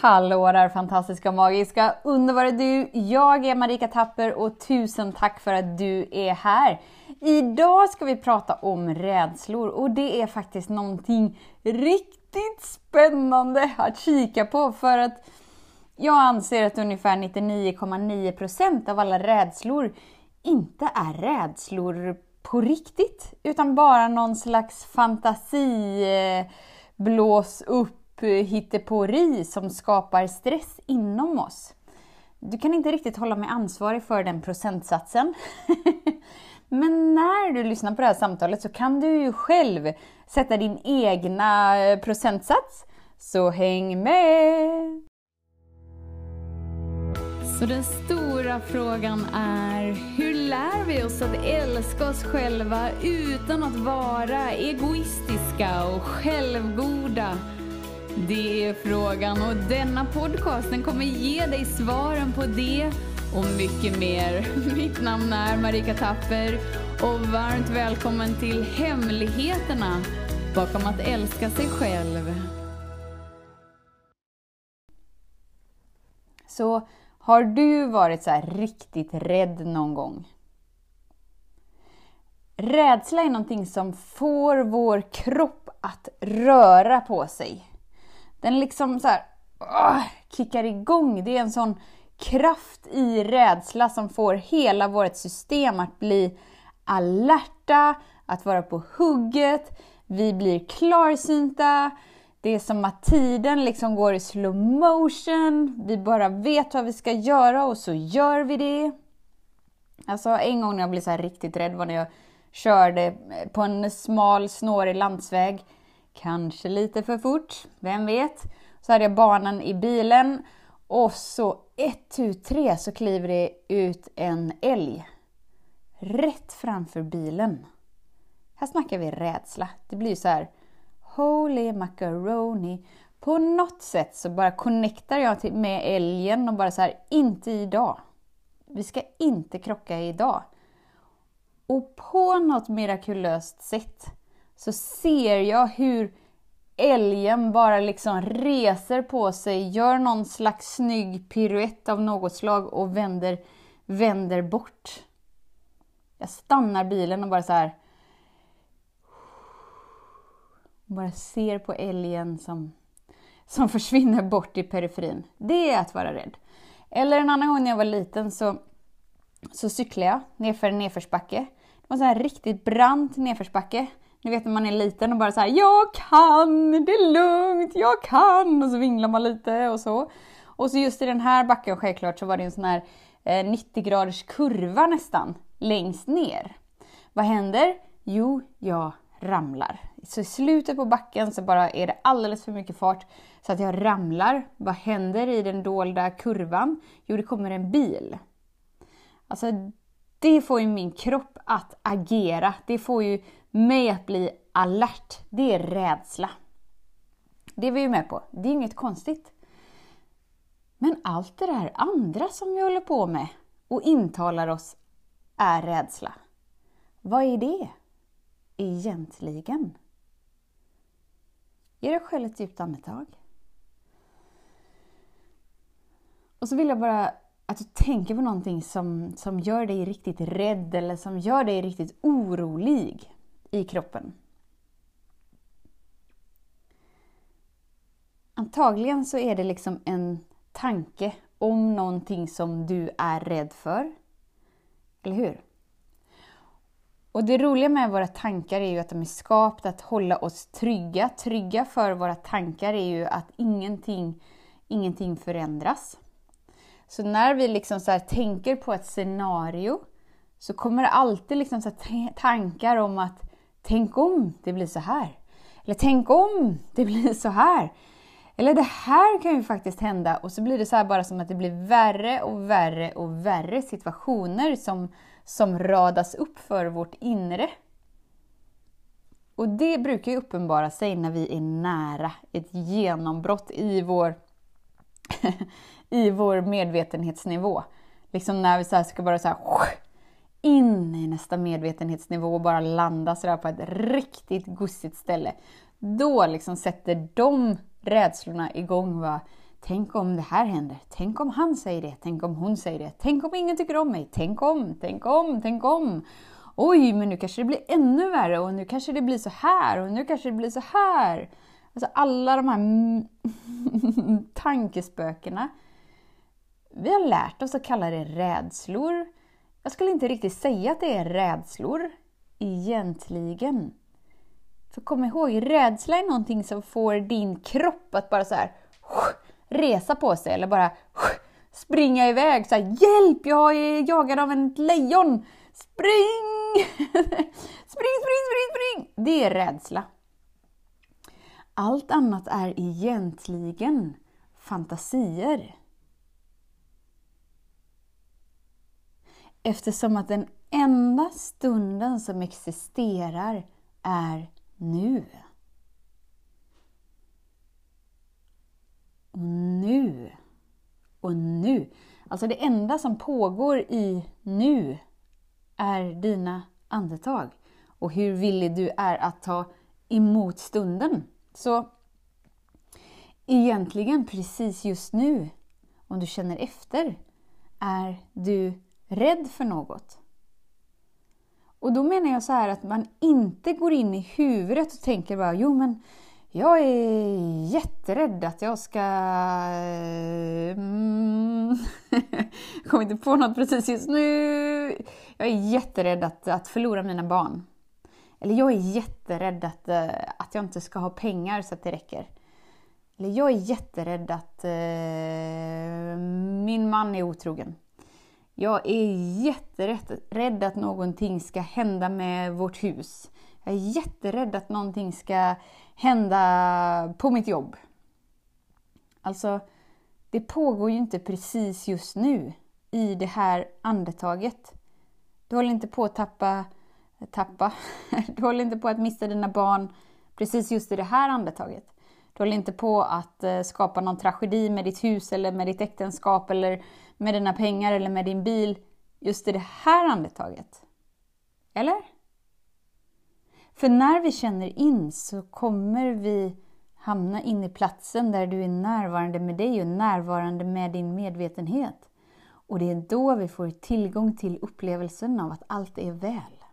Hallå där fantastiska, magiska, underbara du! Jag är Marika Tapper och tusen tack för att du är här! Idag ska vi prata om rädslor och det är faktiskt någonting riktigt spännande att kika på för att jag anser att ungefär 99,9% av alla rädslor inte är rädslor på riktigt utan bara någon slags fantasi eh, blås upp hittepåri som skapar stress inom oss. Du kan inte riktigt hålla mig ansvarig för den procentsatsen. Men när du lyssnar på det här samtalet så kan du ju själv sätta din egna eh, procentsats. Så häng med! Så den stora frågan är, hur lär vi oss att älska oss själva utan att vara egoistiska och självgoda? Det är frågan och denna podcast den kommer ge dig svaren på det och mycket mer. Mitt namn är Marika Tapper och varmt välkommen till Hemligheterna bakom att älska sig själv. Så har du varit så riktigt rädd någon gång? Rädsla är någonting som får vår kropp att röra på sig. Den liksom så här, åh, kickar igång. Det är en sån kraft i rädsla som får hela vårt system att bli alerta, att vara på hugget. Vi blir klarsynta. Det är som att tiden liksom går i slow motion. Vi bara vet vad vi ska göra och så gör vi det. Alltså en gång när jag blev så riktigt rädd var när jag körde på en smal snårig landsväg kanske lite för fort, vem vet? Så hade jag barnen i bilen och så ett, tu, tre så kliver det ut en älg. Rätt framför bilen. Här snackar vi rädsla. Det blir så här Holy macaroni. På något sätt så bara connectar jag med älgen och bara så här, inte idag. Vi ska inte krocka idag. Och på något mirakulöst sätt så ser jag hur älgen bara liksom reser på sig, gör någon slags snygg piruett av något slag och vänder, vänder bort. Jag stannar bilen och bara så här. Bara ser på älgen som, som försvinner bort i periferin. Det är att vara rädd. Eller en annan gång när jag var liten så, så cyklade jag nerför en nedförsbacke. Det var en här riktigt brant nedförsbacke. Ni vet när man är liten och bara så här, jag kan, det är lugnt, jag kan! Och så vinglar man lite och så. Och så just i den här backen självklart så var det en sån här eh, 90 graders kurva nästan, längst ner. Vad händer? Jo, jag ramlar. Så i slutet på backen så bara är det alldeles för mycket fart så att jag ramlar. Vad händer i den dolda kurvan? Jo, det kommer en bil. Alltså, det får ju min kropp att agera. Det får ju mig att bli alert, det är rädsla. Det är vi ju med på. Det är inget konstigt. Men allt det där andra som vi håller på med och intalar oss är rädsla. Vad är det egentligen? Ge dig själv ett djupt andetag. Och så vill jag bara att du tänker på någonting som, som gör dig riktigt rädd eller som gör dig riktigt orolig i kroppen. Antagligen så är det liksom en tanke om någonting som du är rädd för. Eller hur? Och det roliga med våra tankar är ju att de är skapta att hålla oss trygga. Trygga för våra tankar är ju att ingenting, ingenting förändras. Så när vi liksom så tänker på ett scenario så kommer det alltid liksom så tankar om att Tänk om det blir så här. Eller tänk om det blir så här. Eller det här kan ju faktiskt hända och så blir det så här bara som att det blir värre och värre och värre situationer som, som radas upp för vårt inre. Och det brukar ju uppenbara sig när vi är nära ett genombrott i vår, i vår medvetenhetsnivå. Liksom när vi så ska bara så här, in i nästa medvetenhetsnivå och bara landa sådär på ett riktigt gussigt ställe. Då liksom sätter de rädslorna igång. Va? Tänk om det här händer. Tänk om han säger det. Tänk om hon säger det. Tänk om ingen tycker om mig. Tänk om, tänk om, tänk om. Oj, men nu kanske det blir ännu värre och nu kanske det blir så här och nu kanske det blir så här. Alltså alla de här tankespökena. Vi har lärt oss att kalla det rädslor. Jag skulle inte riktigt säga att det är rädslor, egentligen. För kom ihåg, rädsla är någonting som får din kropp att bara så här resa på sig eller bara springa iväg. Så här, Hjälp! Jag är jagad av en lejon! Spring! spring, spring, spring, spring! Det är rädsla. Allt annat är egentligen fantasier. Eftersom att den enda stunden som existerar är nu. Och nu. Och nu. Alltså det enda som pågår i nu är dina andetag och hur villig du är att ta emot stunden. Så egentligen precis just nu, om du känner efter, är du rädd för något. Och då menar jag så här att man inte går in i huvudet och tänker bara jo men jag är jätterädd att jag ska... Mm. jag kommer inte på något precis just nu. Jag är jätterädd att, att förlora mina barn. Eller jag är jätterädd att, eh, att jag inte ska ha pengar så att det räcker. Eller jag är jätterädd att uh, min man är otrogen. Jag är jätterädd att någonting ska hända med vårt hus. Jag är jätterädd att någonting ska hända på mitt jobb. Alltså, det pågår ju inte precis just nu i det här andetaget. Du håller inte på att tappa, tappa, du håller inte på att mista dina barn precis just i det här andetaget. Du håller inte på att eh, skapa någon tragedi med ditt hus eller med ditt äktenskap eller med dina pengar eller med din bil just i det här andetaget. Eller? För när vi känner in så kommer vi hamna in i platsen där du är närvarande med dig och närvarande med din medvetenhet. Och det är då vi får tillgång till upplevelsen av att allt är väl.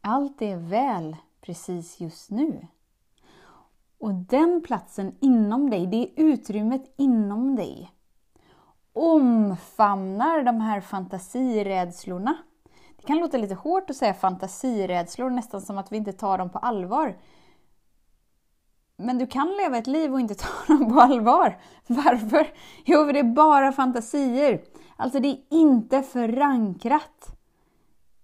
Allt är väl precis just nu. Och den platsen inom dig, det utrymmet inom dig, omfamnar de här fantasirädslorna. Det kan låta lite hårt att säga fantasirädslor, nästan som att vi inte tar dem på allvar. Men du kan leva ett liv och inte ta dem på allvar. Varför? Jo, för det är bara fantasier. Alltså, det är inte förankrat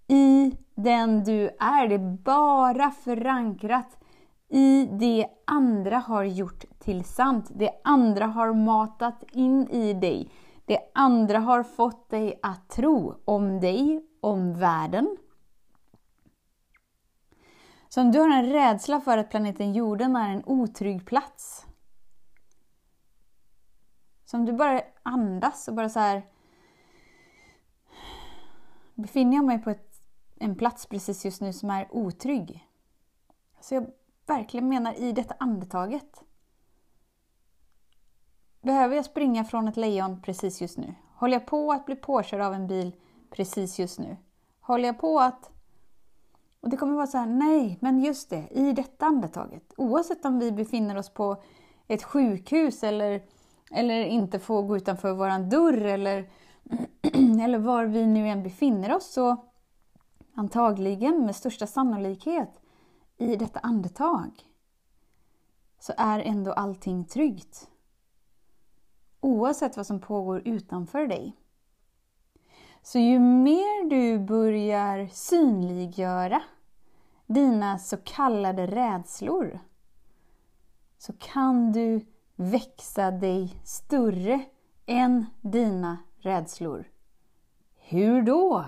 i den du är. Det är bara förankrat i det andra har gjort till sant. Det andra har matat in i dig. Det andra har fått dig att tro om dig, om världen. Så om du har en rädsla för att planeten jorden är en otrygg plats. Så om du bara andas och bara så här. Befinner jag mig på ett, en plats precis just nu som är otrygg? Så jag verkligen menar i detta andetaget. Behöver jag springa från ett lejon precis just nu? Håller jag på att bli påkörd av en bil precis just nu? Håller jag på att... Och det kommer vara så här, nej, men just det, i detta andetaget. Oavsett om vi befinner oss på ett sjukhus eller, eller inte får gå utanför våran dörr eller, eller var vi nu än befinner oss så antagligen med största sannolikhet i detta andetag så är ändå allting tryggt. Oavsett vad som pågår utanför dig. Så ju mer du börjar synliggöra dina så kallade rädslor så kan du växa dig större än dina rädslor. Hur då?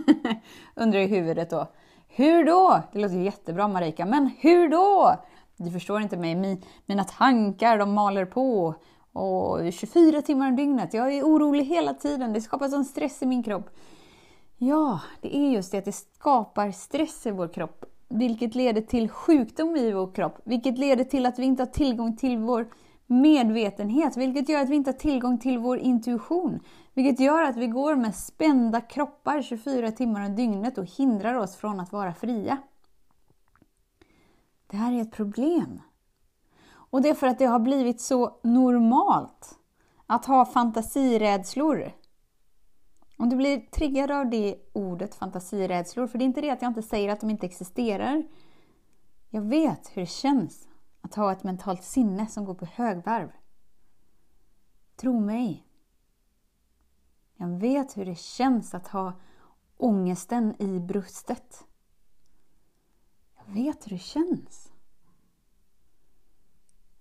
Undrar i huvudet då. Hur då? Det låter jättebra Marika, men hur då? Du förstår inte mig, mina tankar de maler på. Och 24 timmar om dygnet, jag är orolig hela tiden, det skapar sån stress i min kropp. Ja, det är just det att det skapar stress i vår kropp, vilket leder till sjukdom i vår kropp, vilket leder till att vi inte har tillgång till vår medvetenhet, vilket gör att vi inte har tillgång till vår intuition. Vilket gör att vi går med spända kroppar 24 timmar om dygnet och hindrar oss från att vara fria. Det här är ett problem. Och det är för att det har blivit så normalt att ha fantasirädslor. Om du blir triggad av det ordet, fantasirädslor, för det är inte det att jag inte säger att de inte existerar. Jag vet hur det känns att ha ett mentalt sinne som går på högvarv. Tro mig. Jag vet hur det känns att ha ångesten i bröstet. Jag vet hur det känns.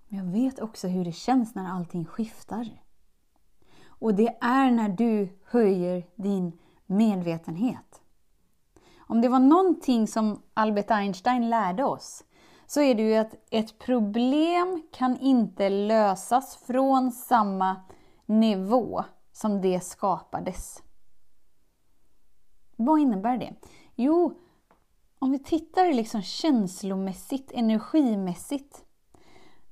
Men jag vet också hur det känns när allting skiftar. Och det är när du höjer din medvetenhet. Om det var någonting som Albert Einstein lärde oss så är det ju att ett problem kan inte lösas från samma nivå som det skapades. Vad innebär det? Jo, om vi tittar liksom känslomässigt, energimässigt.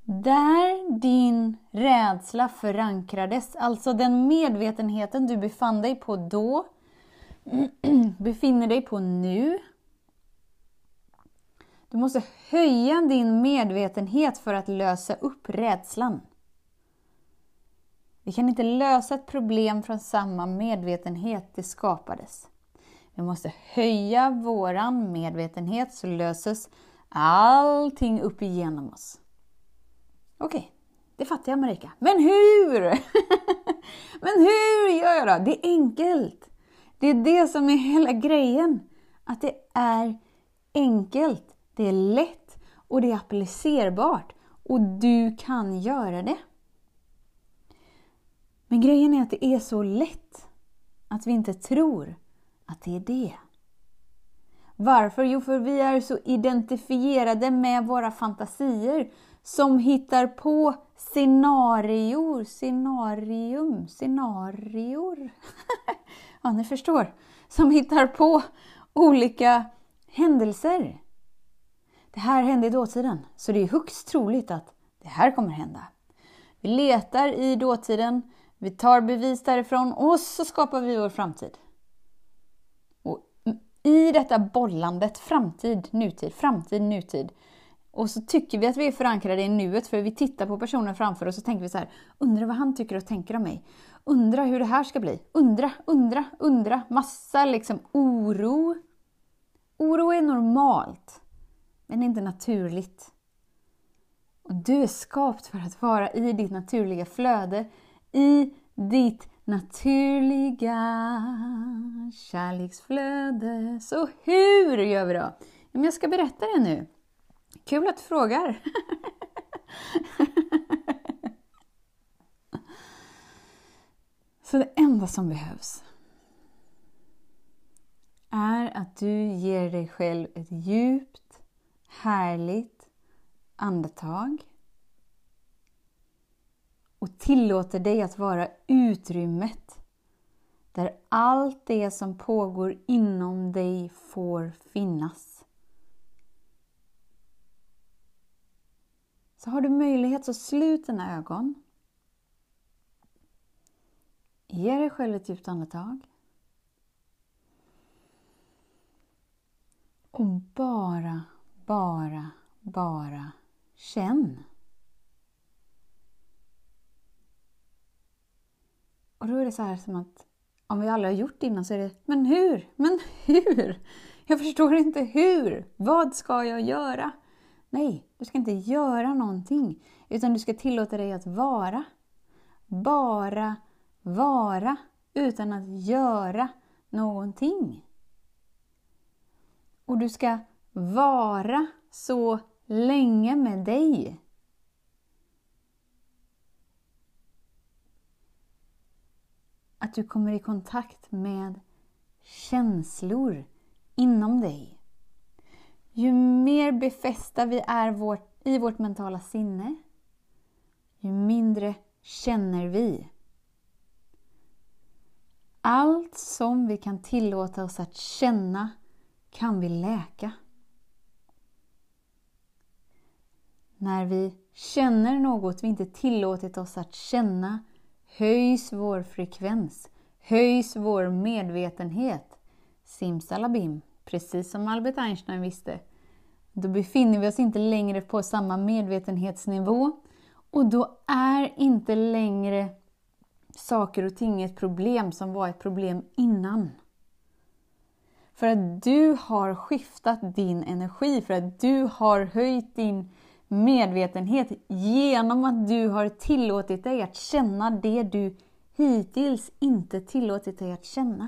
Där din rädsla förankrades, alltså den medvetenheten du befann dig på då, befinner dig på nu. Du måste höja din medvetenhet för att lösa upp rädslan. Vi kan inte lösa ett problem från samma medvetenhet det skapades. Vi måste höja våran medvetenhet så löses allting upp igenom oss. Okej, okay, det fattar jag Marika. Men hur? Men hur gör jag då? Det är enkelt. Det är det som är hela grejen. Att det är enkelt, det är lätt och det är applicerbart. Och du kan göra det. Men grejen är att det är så lätt att vi inte tror att det är det. Varför? Jo, för vi är så identifierade med våra fantasier som hittar på scenarior, scenarium, scenarior. ja, ni förstår. Som hittar på olika händelser. Det här hände i dåtiden, så det är högst troligt att det här kommer hända. Vi letar i dåtiden, vi tar bevis därifrån och så skapar vi vår framtid. Och I detta bollandet, framtid, nutid, framtid, nutid. Och så tycker vi att vi är förankrade i nuet för vi tittar på personen framför oss och så tänker vi så här, undrar vad han tycker och tänker om mig. Undra hur det här ska bli. Undra, undra, undra. Massa liksom oro. Oro är normalt, men inte naturligt. Och du är skapt för att vara i ditt naturliga flöde, i ditt naturliga kärleksflöde. Så hur gör vi då? jag ska berätta det nu. Kul att du frågar! Så det enda som behövs är att du ger dig själv ett djupt, härligt andetag och tillåter dig att vara utrymmet där allt det som pågår inom dig får finnas. Så har du möjlighet så slut dina ögon. Ge dig själv ett djupt andetag. Och bara, bara, bara känn. Och då är det så här som att om vi aldrig har gjort det innan så är det Men hur? Men hur? Jag förstår inte hur. Vad ska jag göra? Nej, du ska inte göra någonting. Utan du ska tillåta dig att vara. Bara vara utan att göra någonting. Och du ska vara så länge med dig. Att du kommer i kontakt med känslor inom dig. Ju mer befästa vi är vårt, i vårt mentala sinne, ju mindre känner vi. Allt som vi kan tillåta oss att känna kan vi läka. När vi känner något vi inte tillåtit oss att känna höjs vår frekvens, höjs vår medvetenhet. Simsalabim, precis som Albert Einstein visste. Då befinner vi oss inte längre på samma medvetenhetsnivå och då är inte längre saker och ting ett problem som var ett problem innan. För att du har skiftat din energi, för att du har höjt din medvetenhet genom att du har tillåtit dig att känna det du hittills inte tillåtit dig att känna.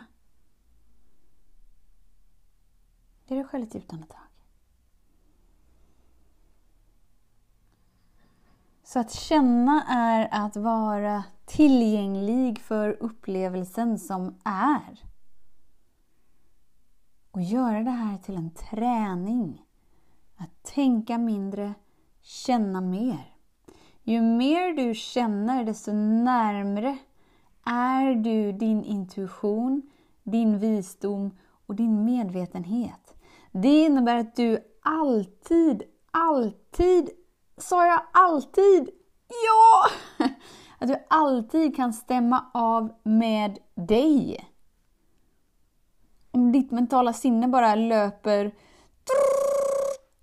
Det är det själv ett djupt andetag. Så att känna är att vara tillgänglig för upplevelsen som är. Och göra det här till en träning. Att tänka mindre, känna mer. Ju mer du känner, desto närmre är du din intuition, din visdom och din medvetenhet. Det innebär att du alltid, alltid, sa jag alltid? Ja! Att du alltid kan stämma av med dig. Om ditt mentala sinne bara löper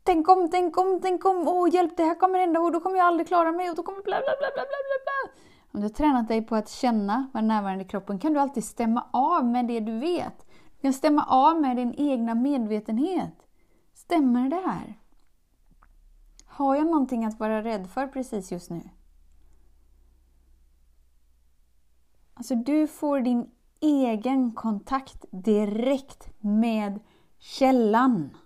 Tänk om, tänk om, tänk om, åh hjälp, det här kommer hända och då kommer jag aldrig klara mig och då kommer bla bla bla bla bla bla. Om du har tränat dig på att känna, vad närvarande i kroppen, kan du alltid stämma av med det du vet. Du kan stämma av med din egna medvetenhet. Stämmer det här? Har jag någonting att vara rädd för precis just nu? Alltså du får din egen kontakt direkt med källan.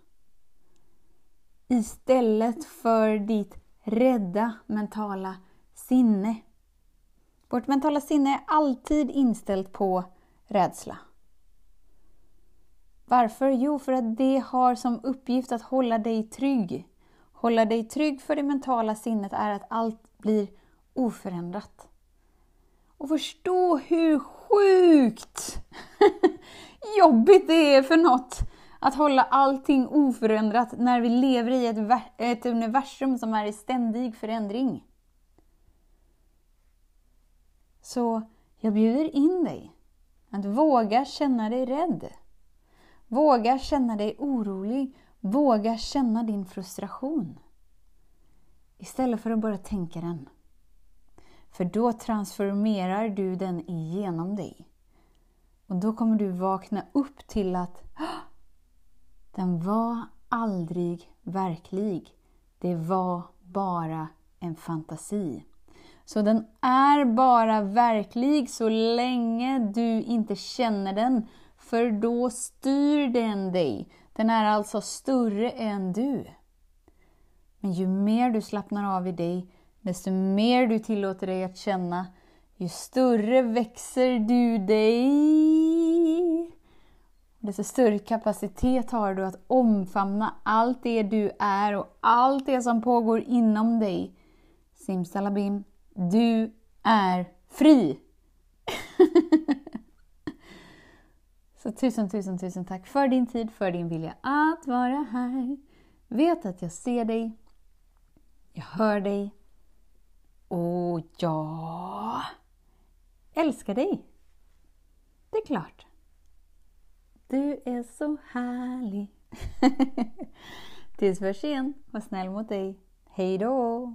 Istället för ditt rädda mentala sinne. Vårt mentala sinne är alltid inställt på rädsla. Varför? Jo, för att det har som uppgift att hålla dig trygg. Hålla dig trygg för det mentala sinnet är att allt blir oförändrat. Och förstå hur sjukt jobbigt det är för något att hålla allting oförändrat när vi lever i ett, ett universum som är i ständig förändring. Så jag bjuder in dig att våga känna dig rädd. Våga känna dig orolig. Våga känna din frustration. Istället för att bara tänka den. För då transformerar du den igenom dig. Och då kommer du vakna upp till att den var aldrig verklig. Det var bara en fantasi. Så den är bara verklig så länge du inte känner den, för då styr den dig. Den är alltså större än du. Men ju mer du slappnar av i dig, desto mer du tillåter dig att känna, ju större växer du dig. Desto större kapacitet har du att omfamna allt det du är och allt det som pågår inom dig. Simsalabim, du är fri! Så tusen, tusen, tusen tack för din tid, för din vilja att vara här. Vet att jag ser dig, jag hör dig och jag älskar dig. Det är klart. Du är så härlig. Tills vi hörs igen. var snäll mot dig. Hej då!